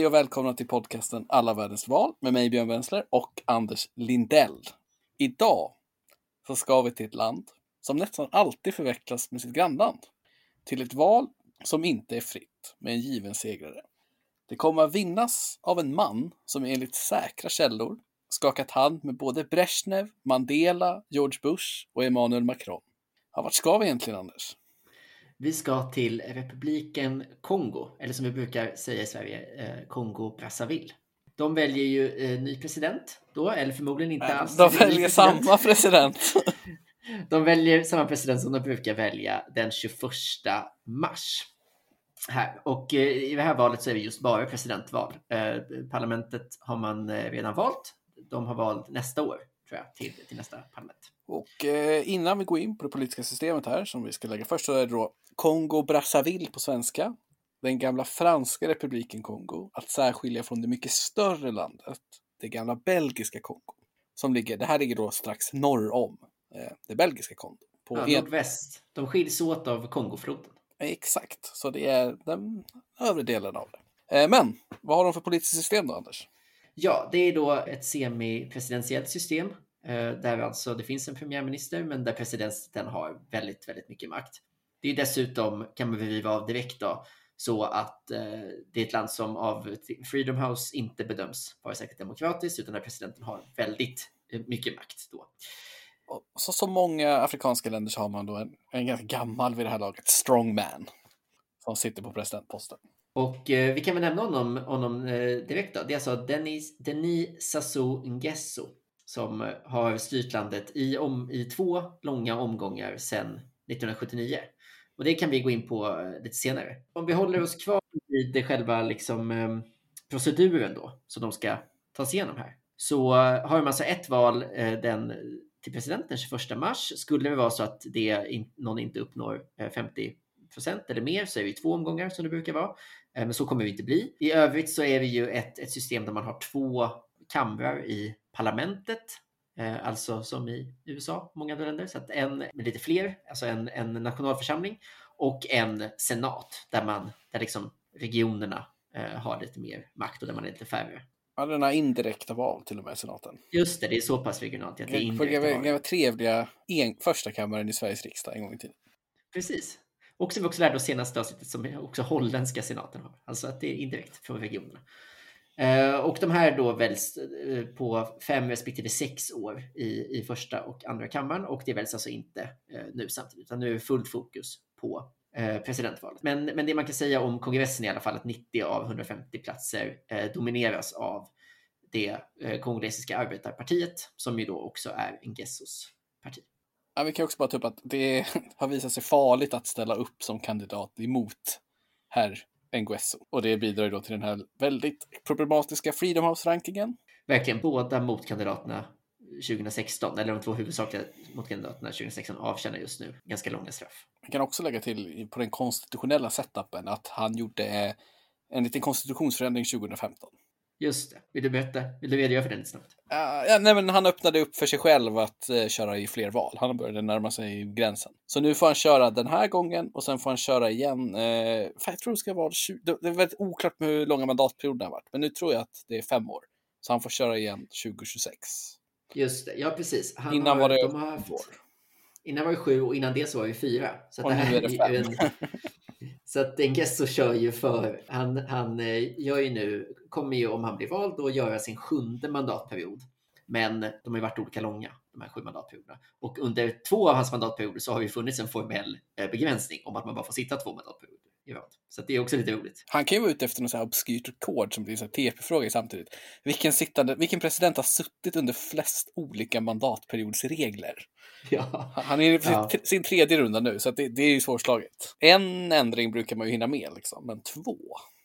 Hej och välkomna till podcasten Alla världens val med mig Björn Wensler och Anders Lindell. Idag så ska vi till ett land som nästan alltid förvecklas med sitt grannland. Till ett val som inte är fritt med en given segrare. Det kommer att vinnas av en man som enligt säkra källor skakat hand med både Brezhnev, Mandela, George Bush och Emmanuel Macron. Ja, vart ska vi egentligen Anders? Vi ska till republiken Kongo, eller som vi brukar säga i Sverige, eh, Kongo-Brazzaville. De väljer ju eh, ny president då, eller förmodligen inte alls. De väljer samma president. de väljer samma president som de brukar välja den 21 mars. Här. Och eh, i det här valet så är det just bara presidentval. Eh, parlamentet har man eh, redan valt. De har val nästa år, tror jag, till, till nästa parlament. Och eh, innan vi går in på det politiska systemet här, som vi ska lägga först, så är det då Kongo-Brazzaville på svenska. Den gamla franska republiken Kongo, att särskilja från det mycket större landet, det gamla belgiska Kongo. Som ligger, det här ligger då strax norr om eh, det belgiska Kongo. På ja, en... nordväst. De skiljs åt av Kongofloden. Exakt, så det är den övre delen av det. Eh, men vad har de för politiskt system då, Anders? Ja, det är då ett semipresidentiellt system där alltså det finns en premiärminister, men där presidenten har väldigt, väldigt mycket makt. Det är dessutom, kan man beskriva av direkt då, så att eh, det är ett land som av Freedom House inte bedöms vara särskilt demokratiskt, utan där presidenten har väldigt eh, mycket makt då. Så som många afrikanska länder så har man då en, en ganska gammal vid det här laget strongman som sitter på presidentposten. Och eh, vi kan väl nämna honom, honom eh, direkt då. Det är alltså Denis, Denis Sassou Nguesso som eh, har styrt landet i, om, i två långa omgångar sedan 1979. Och det kan vi gå in på eh, lite senare. Om vi håller oss kvar vid själva liksom, eh, proceduren då, som de ska ta sig igenom här, så eh, har man alltså ett val den, till president den 21 mars. Skulle det vara så att det in, någon inte uppnår 50 procent eller mer så är vi två omgångar som det brukar vara. Men så kommer vi inte bli. I övrigt så är vi ju ett, ett system där man har två kamrar i parlamentet, eh, alltså som i USA, många andra länder. Så att en med lite fler, alltså en, en nationalförsamling och en senat där man, där liksom regionerna eh, har lite mer makt och där man är lite färre. Ja, den har indirekta val till och med senaten. Just det, det är så pass regionalt. Att det är indirekta val. Trevliga en, första kammaren i Sveriges riksdag en gång i tiden. Precis. Och som vi också lärde oss senaste avsnittet som också holländska senaten har. Alltså att det är indirekt från regionerna. Eh, och de här då väljs eh, på fem respektive sex år i, i första och andra kammaren och det väljs alltså inte eh, nu samtidigt utan nu är det fullt fokus på presidentvalet. Men, men det man kan säga om kongressen i alla fall att 90 av 150 platser domineras av det kongolesiska arbetarpartiet som ju då också är Ngessos parti. Ja, vi kan också bara ta upp att det har visat sig farligt att ställa upp som kandidat emot herr Nguesso. Och det bidrar då till den här väldigt problematiska Freedom House-rankingen. Verkligen, båda motkandidaterna 2016, eller de två huvudsakliga motkandidaterna 2016 avtjänar just nu ganska långa straff. Man kan också lägga till på den konstitutionella setupen att han gjorde en liten konstitutionsförändring 2015. Just det. Vill du berätta? Vill du redogöra för den snabbt? Uh, ja, nej, men han öppnade upp för sig själv att uh, köra i fler val. Han började närma sig gränsen. Så nu får han köra den här gången och sen får han köra igen. Uh, jag tror det ska vara 20, det är väldigt oklart med hur långa mandatperioderna har varit, men nu tror jag att det är fem år. Så han får köra igen 2026. Just det, ja precis. Han innan har, var det de har haft, år. Innan var det sju och innan det så var det fyra. Så och det här nu är det fem. En, så att Engesso kör ju för, han, han eh, gör ju nu, kommer ju om han blir vald att göra sin sjunde mandatperiod. Men de har ju varit olika långa, de här sju mandatperioderna. Och under två av hans mandatperioder så har det funnits en formell eh, begränsning om att man bara får sitta två mandatperioder rad. Så det är också lite roligt. Han kan ju vara ute efter något så här obskyrt rekord som blir en TP-fråga samtidigt. Vilken, sittande, vilken president har suttit under flest olika mandatperiodsregler? Ja. Han är i ja. sin tredje runda nu, så det, det, är ju svårslaget. En ändring brukar man ju hinna med, liksom, men två?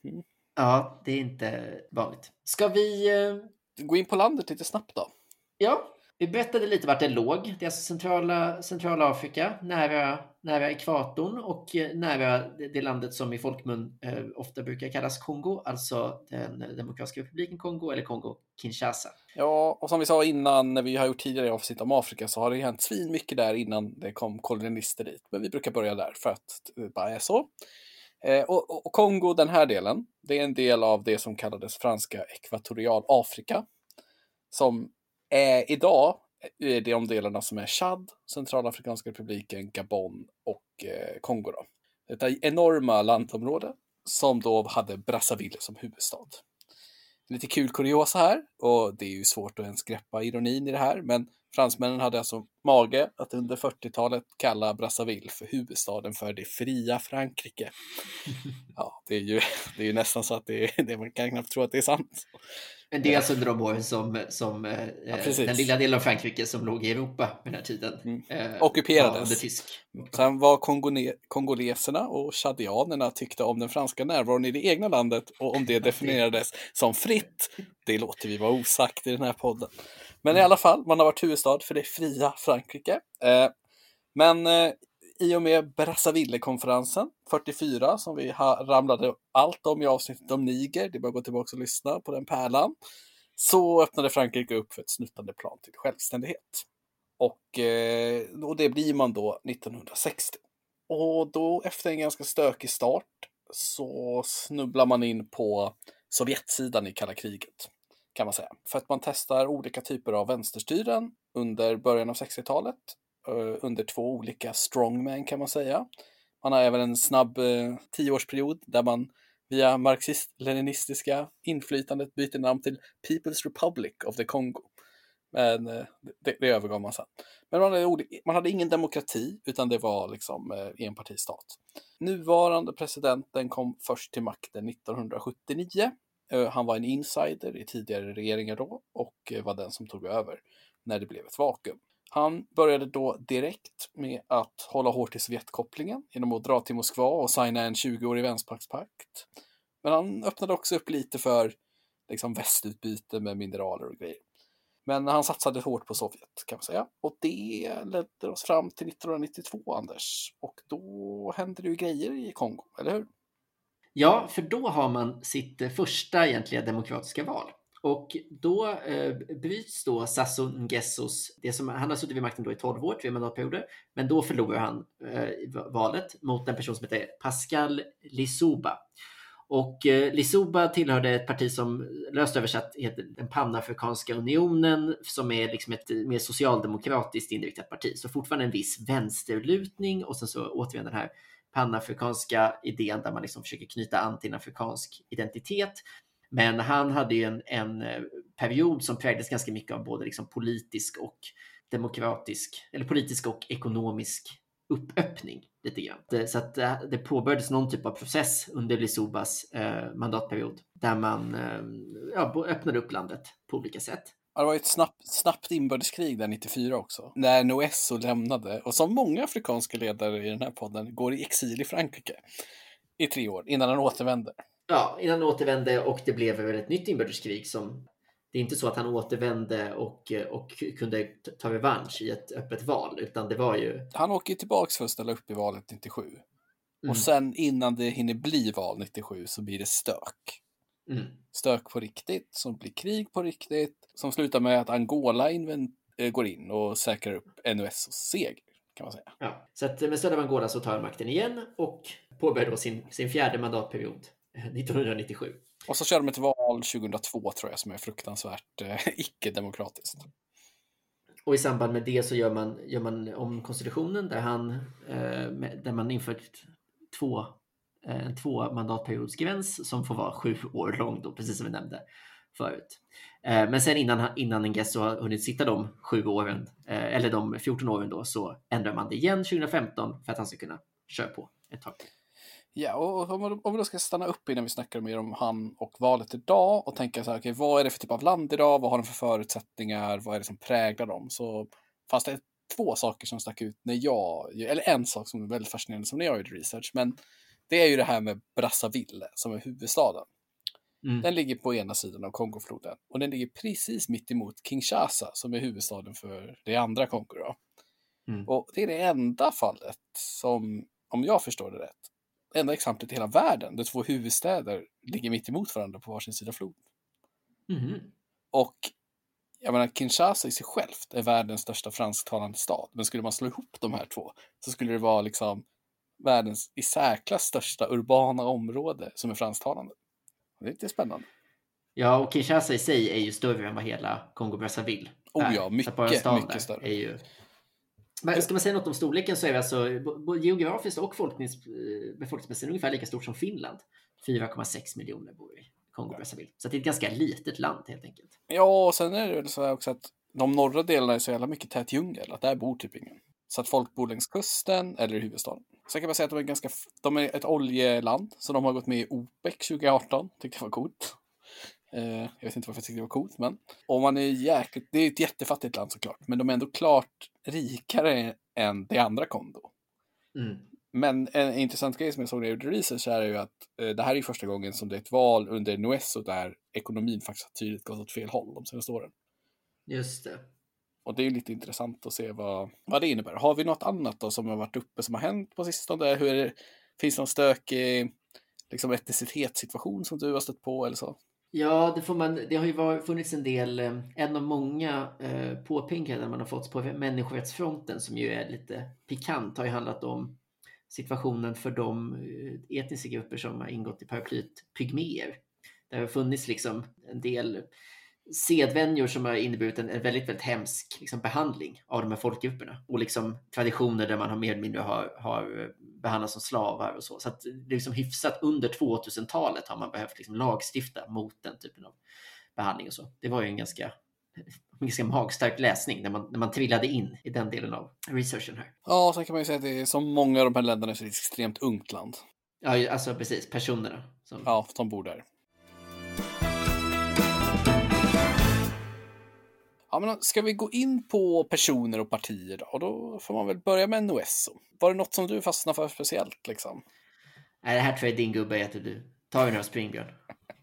Mm. Ja, det är inte vanligt. Ska vi... Uh... Gå in på landet lite snabbt då? Ja, vi berättade lite vart det låg. Det är alltså centrala, centrala Afrika, nära, nära ekvatorn och eh, nära det, landet som i folkmun eh, ofta brukar kallas Kongo, alltså den Demokratiska republiken Kongo eller Kongo-Kinshasa. Ja, och som vi sa innan när vi har gjort tidigare avsnitt om Afrika så har det hänt svin mycket där innan det kom kolonister dit. Men vi brukar börja där för att det bara är så. Eh, och, och, Kongo, den här delen, det är en del av det som kallades franska ekvatorialafrika. Som är idag är de delarna som är Chad, Centralafrikanska republiken, Gabon och eh, Kongo. Då. Detta enorma landområde som då hade Brazzaville som huvudstad. Lite kul kuriosa här, och det är ju svårt att ens greppa ironin i det här, men fransmännen hade alltså mage att under 40-talet kalla Brazzaville för huvudstaden för det fria Frankrike. Ja, det är ju, det är ju nästan så att det, det man kan knappt tro att det är sant. Men är alltså under de åren som, som eh, ja, den lilla delen av Frankrike som låg i Europa på den här tiden mm. eh, ockuperades. Under tysk. Sen vad kongone kongoleserna och chadianerna tyckte om den franska närvaron i det egna landet och om det definierades som fritt, det låter vi vara osagt i den här podden. Men i alla fall, man har varit huvudstad för det fria Frankrike. Eh, men eh, i och med Brazzaville-konferensen 44 som vi ramlade allt om i avsnittet om Niger, det är bara att gå tillbaka och lyssna på den pärlan, så öppnade Frankrike upp för ett snuttande plan till självständighet. Och, eh, och det blir man då 1960. Och då efter en ganska stökig start så snubblar man in på Sovjetsidan i kalla kriget kan man säga. För att man testar olika typer av vänsterstyren under början av 60-talet Eh, under två olika strongmen kan man säga. Man har även en snabb eh, tioårsperiod där man via marxist-leninistiska inflytandet byter namn till People's Republic of the Congo. Men eh, det, det övergav man sen. Men man hade, man hade ingen demokrati utan det var liksom eh, enpartistat. Nuvarande presidenten kom först till makten 1979. Eh, han var en insider i tidigare regeringar då och eh, var den som tog över när det blev ett vakuum. Han började då direkt med att hålla hårt i Sovjetkopplingen genom att dra till Moskva och signa en 20-årig vänskapspakt. Men han öppnade också upp lite för liksom, västutbyte med mineraler och grejer. Men han satsade hårt på Sovjet kan man säga. Och det ledde oss fram till 1992, Anders. Och då hände det ju grejer i Kongo, eller hur? Ja, för då har man sitt första egentliga demokratiska val. Och då eh, bryts då Sassou Nguessos, det som, han har suttit vid makten då i 12 år, tre mandatperioder, men då förlorar han eh, valet mot en person som heter Pascal Lissouba. Och eh, Lissouba tillhörde ett parti som löst översatt heter den Panafrikanska unionen som är liksom ett mer socialdemokratiskt inriktat parti. Så fortfarande en viss vänsterlutning och sen så återigen den här panafrikanska idén där man liksom försöker knyta an till en afrikansk identitet men han hade ju en, en eh, period som präglades ganska mycket av både liksom politisk och demokratisk, eller politisk och ekonomisk uppöppning lite grann. Så att eh, det påbörjades någon typ av process under Lisubas eh, mandatperiod där man eh, ja, öppnade upp landet på olika sätt. Ja, det var ett snabbt, snabbt inbördeskrig där 94 också, när Noesso lämnade och som många afrikanska ledare i den här podden går i exil i Frankrike i tre år innan han återvänder. Ja, innan han återvände och det blev väl ett nytt inbördeskrig som det är inte så att han återvände och, och kunde ta revansch i ett öppet val, utan det var ju... Han åker tillbaks för att ställa upp i valet 97. Mm. Och sen innan det hinner bli val 97 så blir det stök. Mm. Stök på riktigt, som blir krig på riktigt, som slutar med att Angola äh, går in och säkrar upp NUSs seger, kan man säga. Ja, så att med stöd av Angola så tar han makten igen och påbörjar då sin, sin fjärde mandatperiod 1997. Och så kör de ett val 2002 tror jag som är fruktansvärt eh, icke-demokratiskt. Och i samband med det så gör man, gör man om konstitutionen där, han, eh, där man infört två, eh, en två mandatperiodsgräns som får vara sju år lång då, precis som vi nämnde förut. Eh, men sen innan, innan Ngeso har hunnit sitta de sju åren, eh, eller de 14 åren då, så ändrar man det igen 2015 för att han ska kunna köra på ett tag till. Ja, och om vi då ska stanna upp innan vi snackar mer om han och valet idag och tänka så här, okay, vad är det för typ av land idag? Vad har de för förutsättningar? Vad är det som präglar dem? Så fanns det två saker som stack ut när jag, eller en sak som är väldigt fascinerande som när jag gjorde research, men det är ju det här med Brazzaville som är huvudstaden. Mm. Den ligger på ena sidan av Kongofloden och den ligger precis mitt emot Kinshasa som är huvudstaden för det andra Kongo. Mm. Och det är det enda fallet som, om jag förstår det rätt, enda exemplet i hela världen där två huvudstäder ligger mitt emot varandra på varsin sida floden. Mm. Och jag menar, Kinshasa i sig självt är världens största fransktalande stad. Men skulle man slå ihop de här två så skulle det vara liksom världens i särklass största urbana område som är fransktalande. Det är lite spännande. Ja, och Kinshasa i sig är ju större än vad hela Kongo-Brazzaville Oh ja, mycket, mycket större. Är ju... Ska man säga något om storleken så är det alltså geografiskt och befolkningsmässigt ungefär lika stort som Finland. 4,6 miljoner bor i Kongo-Brazzaville. Så det är ett ganska litet land helt enkelt. Ja, och sen är det väl så här också att de norra delarna är så jävla mycket tät djungel, att där bor typ ingen. Så att folk bor längs kusten eller i huvudstaden. Sen kan man säga att de är, ganska, de är ett oljeland, så de har gått med i OPEC 2018. Tyckte det var coolt. Eh, jag vet inte varför jag tyckte det var coolt, men om man är jäkligt, det är ett jättefattigt land såklart, men de är ändå klart rikare än det andra Kongo. Mm. Men en intressant grej som jag såg när jag gjorde research är ju att eh, det här är första gången som det är ett val under Nuesso där ekonomin faktiskt har tydligt gått åt fel håll de senaste åren. Just det. Och det är lite intressant att se vad, vad det innebär. Har vi något annat då som har varit uppe som har hänt på sistone? Hur det, finns det någon stökig liksom etnicitetssituation som du har stött på eller så? Ja, det, får man, det har ju varit, funnits en del, eh, en av många eh, påpekanden man har fått på människorättsfronten som ju är lite pikant har ju handlat om situationen för de eh, etniska grupper som har ingått i paraplyet pygméer. Det har funnits liksom en del sedvänjor som har inneburit en, en väldigt, väldigt hemsk liksom, behandling av de här folkgrupperna och liksom traditioner där man har mer eller mindre har, har behandlats som slavar och så. Så att det är liksom hyfsat under 2000-talet har man behövt liksom lagstifta mot den typen av behandling och så. Det var ju en ganska en ganska magstark läsning när man, när man trillade in i den delen av researchen här. Ja, så kan man ju säga att det är som många av de här länderna så är det ett extremt ungt land. Ja, alltså precis, personerna. Som... Ja, som bor där. Ja, men ska vi gå in på personer och partier då? Och då får man väl börja med Nuesso. Var det något som du fastnade för speciellt liksom? Nej, det här tror jag är din gubbe heter du. Ta några springbjörn.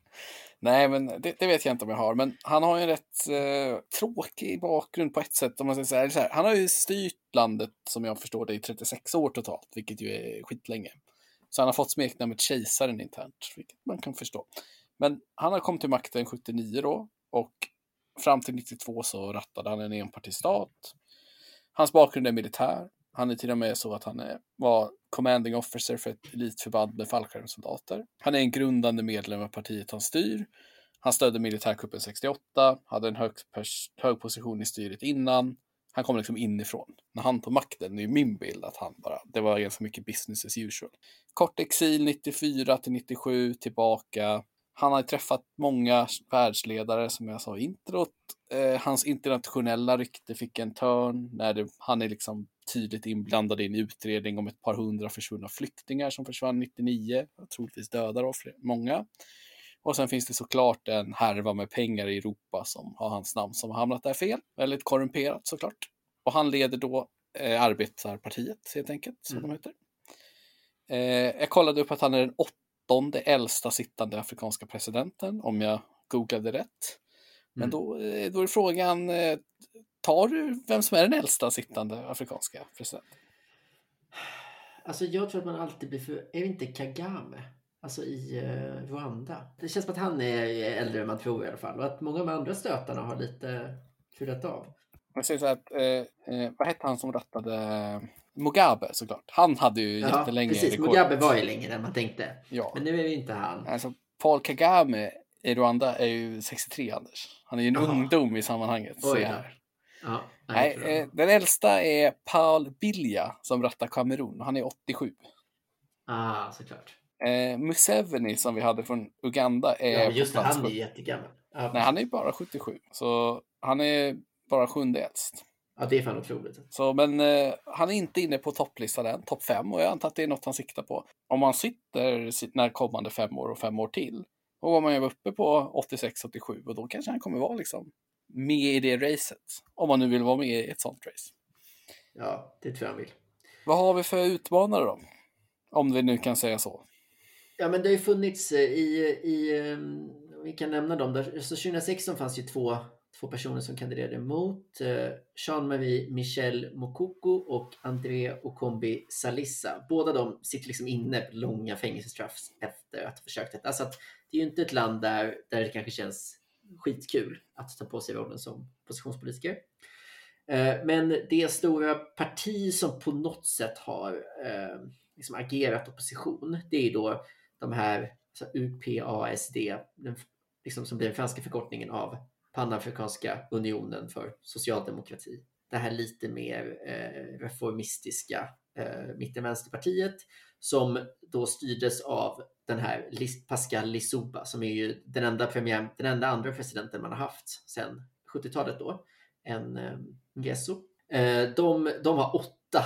Nej, men det, det, vet jag inte om jag har. Men han har ju en rätt eh, tråkig bakgrund på ett sätt. Om man ska säga. Så här, han har ju styrt landet, som jag förstår det, i 36 år totalt, vilket ju är skitlänge. Så han har fått smeknamnet kejsaren internt, vilket man kan förstå. Men han har kommit till makten 79 då och fram till 92 så rattade han en enpartistat. Hans bakgrund är militär. Han är till och med så att han är, var commanding officer för ett elitförband med fallskärmssoldater. Han är en grundande medlem av partiet han styr. Han stödde militärkuppen 68, hade en hög, hög position i styret innan. Han kom liksom inifrån. När han tog makten, det är min bild att han bara, det var ganska mycket business as usual. Kort exil 94 till 97, tillbaka. Han har träffat många världsledare som jag sa i introt. Eh, hans internationella rykte fick en törn när det, han är liksom tydligt inblandad i en utredning om ett par hundra försvunna flyktingar som försvann 99, troligtvis dödar av många. Och sen finns det såklart en härva med pengar i Europa som har hans namn som har hamnat där fel. Väldigt korrumperat såklart. Och han leder då eh, Arbetarpartiet helt enkelt, som mm. de heter. Eh, jag kollade upp att han är den åttonde äldsta sittande afrikanska presidenten, om jag googlade rätt. Men mm. då, eh, då är frågan, eh, tar du vem som är den äldsta sittande afrikanska presidenten? Alltså jag tror att man alltid blir för... Är det inte Kagame? Alltså i eh, Rwanda. Det känns som att han är äldre än man tror i alla fall. Och att många av de andra stötarna har lite trillat av. Jag säger så att, eh, eh, vad hette han som rattade Mugabe såklart. Han hade ju ja, jättelänge precis. Rekord. Mugabe var ju längre än man tänkte. Ja. Men nu är det inte han. Alltså, Paul Kagame i Rwanda är ju 63, Anders. Han är ju en Aha. ungdom i sammanhanget. Oj, här. Ja, nej, eh, den äldsta är Paul Bilja som rattar Kamerun. Han är 87. Ah, såklart. Eh, Museveni som vi hade från Uganda är... Ja, just det, han är jättegammal. Ja, Nej, han är bara 77. Så han är bara sjunde äldst. Ja, det är fan otroligt. Så, men eh, han är inte inne på topplistan än, topp fem, och jag antar att det är något han siktar på. Om han sitter sina kommande fem år och fem år till, då var man ju uppe på 86-87 och då kanske han kommer vara liksom med i det racet. Om man nu vill vara med i ett sånt race. Ja, det tror jag han vill. Vad har vi för utmanare då? Om vi nu kan säga så. Ja, men det har ju funnits eh, i, i ehm, vi kan nämna dem. Där, så 2016 fanns ju två, två personer som kandiderade mot eh, Jean-Marie Michel Mokoko och André Okombi Salissa. Båda de sitter liksom inne på långa fängelsestraff efter att ha försökt detta. Alltså att det är ju inte ett land där, där det kanske känns skitkul att ta på sig rollen som positionspolitiker. Eh, men det stora parti som på något sätt har eh, liksom agerat opposition, det är då de här alltså UPASD, den, liksom som blir den franska förkortningen av Panafrikanska unionen för socialdemokrati. Det här lite mer eh, reformistiska eh, mittenvänsterpartiet som då styrdes av den här Pascal Lissouba som är ju den enda, premiär, den enda andra presidenten man har haft sedan 70-talet då, en eh, ngeso. Nguesso. De, de har åtta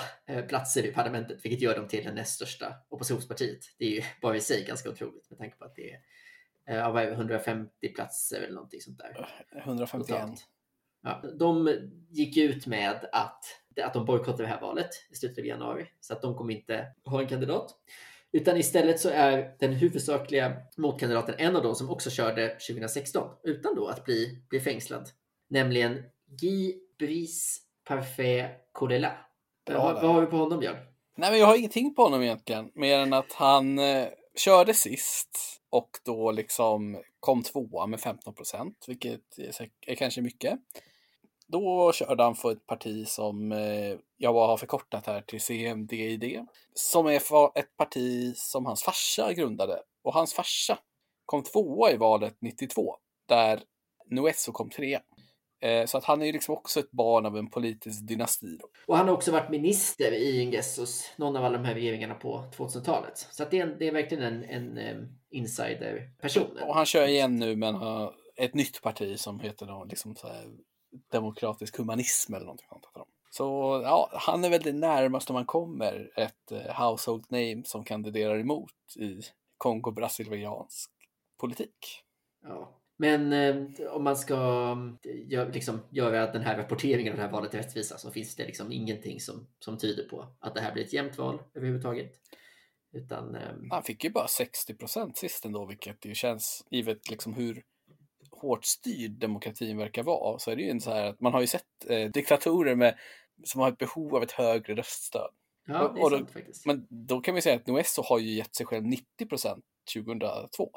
platser i parlamentet, vilket gör dem till det näst största oppositionspartiet. Det är ju bara i sig ganska otroligt med tanke på att det är ja, vad är det, 150 platser eller någonting sånt där. 151. Totalt. Ja, de gick ut med att, att de bojkottar det här valet i slutet av januari, så att de kommer inte ha en kandidat. Utan istället så är den huvudsakliga motkandidaten en av dem som också körde 2016 utan då att bli, bli fängslad. Nämligen Guy Brice Parfait Colella. Vad, vad har vi på honom Björn? Nej, men jag har ingenting på honom egentligen, mer än att han eh, körde sist och då liksom kom tvåa med 15 procent, vilket är, är kanske mycket. Då körde han för ett parti som eh, jag bara har förkortat här till CMDID, som är ett parti som hans farsa grundade. Och hans farsa kom tvåa i valet 92, där Nuesso kom trea. Eh, så att han är ju liksom också ett barn av en politisk dynasti. Då. Och han har också varit minister i Ingessos, någon av alla de här regeringarna på 2000-talet. Så att det, är, det är verkligen en, en eh, um, insider-person. Och han kör igen nu med en, ett nytt parti som heter då, liksom så här, demokratisk humanism eller någonting sånt. Så ja, han är väl det närmaste man kommer ett uh, household name som kandiderar emot i Kongo-brasiliansk politik. Ja, men eh, om man ska gör, liksom, göra den här rapporteringen av det här valet rättvisa så finns det liksom ingenting som, som tyder på att det här blir ett jämnt val överhuvudtaget. Utan, eh, Han fick ju bara 60 procent sist ändå, vilket ju känns, givet liksom hur hårt styrd demokratin verkar vara, så är det ju så här att man har ju sett eh, diktatorer med, som har ett behov av ett högre röststöd. Ja, det är sant, faktiskt. Men då kan vi säga att Nuesso har ju gett sig själv 90 procent 2002.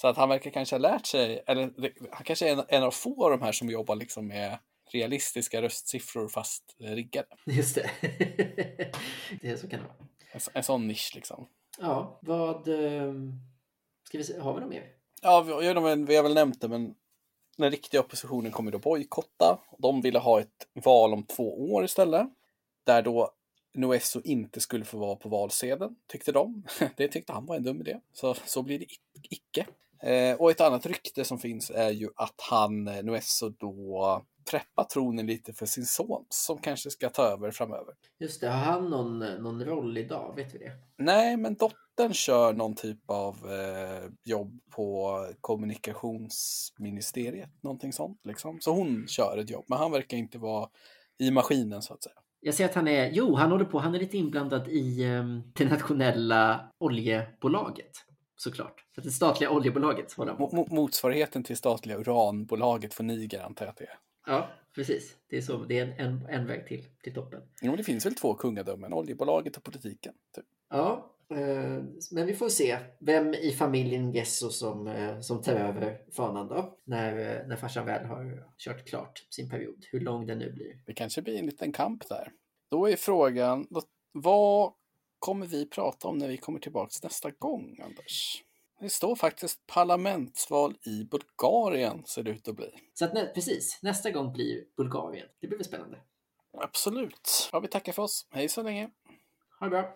Så att han verkar kanske ha lärt sig, eller han kanske är en, en av få av de här som jobbar liksom med realistiska röstsiffror fast riggade. Just det. det så kan det vara. En, en sån nisch liksom. Ja, vad... Ehm, ska vi se, har vi något mer? Ja, vi, vi har väl nämnt det, men den riktiga oppositionen kommer då bojkotta. De ville ha ett val om två år istället. Där då Noesso inte skulle få vara på valsedeln, tyckte de. Det tyckte han var en dum idé. Så, så blir det icke. Eh, och ett annat rykte som finns är ju att han, eh, Noesso, då preppar tronen lite för sin son som kanske ska ta över framöver. Just det, har han någon, någon roll idag? Vet vi det? Nej, men dottern kör någon typ av eh, jobb på kommunikationsministeriet, någonting sånt liksom. Så hon kör ett jobb, men han verkar inte vara i maskinen så att säga. Jag ser att han är, jo, han håller på, han är lite inblandad i um, det nationella oljebolaget såklart. Så det statliga oljebolaget håller på. Motsvarigheten till statliga uranbolaget för Niger antar jag att det är. Ja, precis. Det är, så, det är en, en, en väg till, till toppen. Jo, det finns väl två kungadömen, oljebolaget och politiken. Typ. Ja, eh, men vi får se vem i familjen Gesso som, eh, som tar över fanan då. När, eh, när farsan väl har kört klart sin period, hur lång den nu blir. Det kanske blir en liten kamp där. Då är frågan, vad kommer vi prata om när vi kommer tillbaks nästa gång, Anders? Det står faktiskt parlamentsval i Bulgarien, ser det ut att bli. Så att, nä precis, nästa gång blir Bulgarien. Det blir väl spännande. Absolut. Ja, vi tackar för oss. Hej så länge. Ha det bra.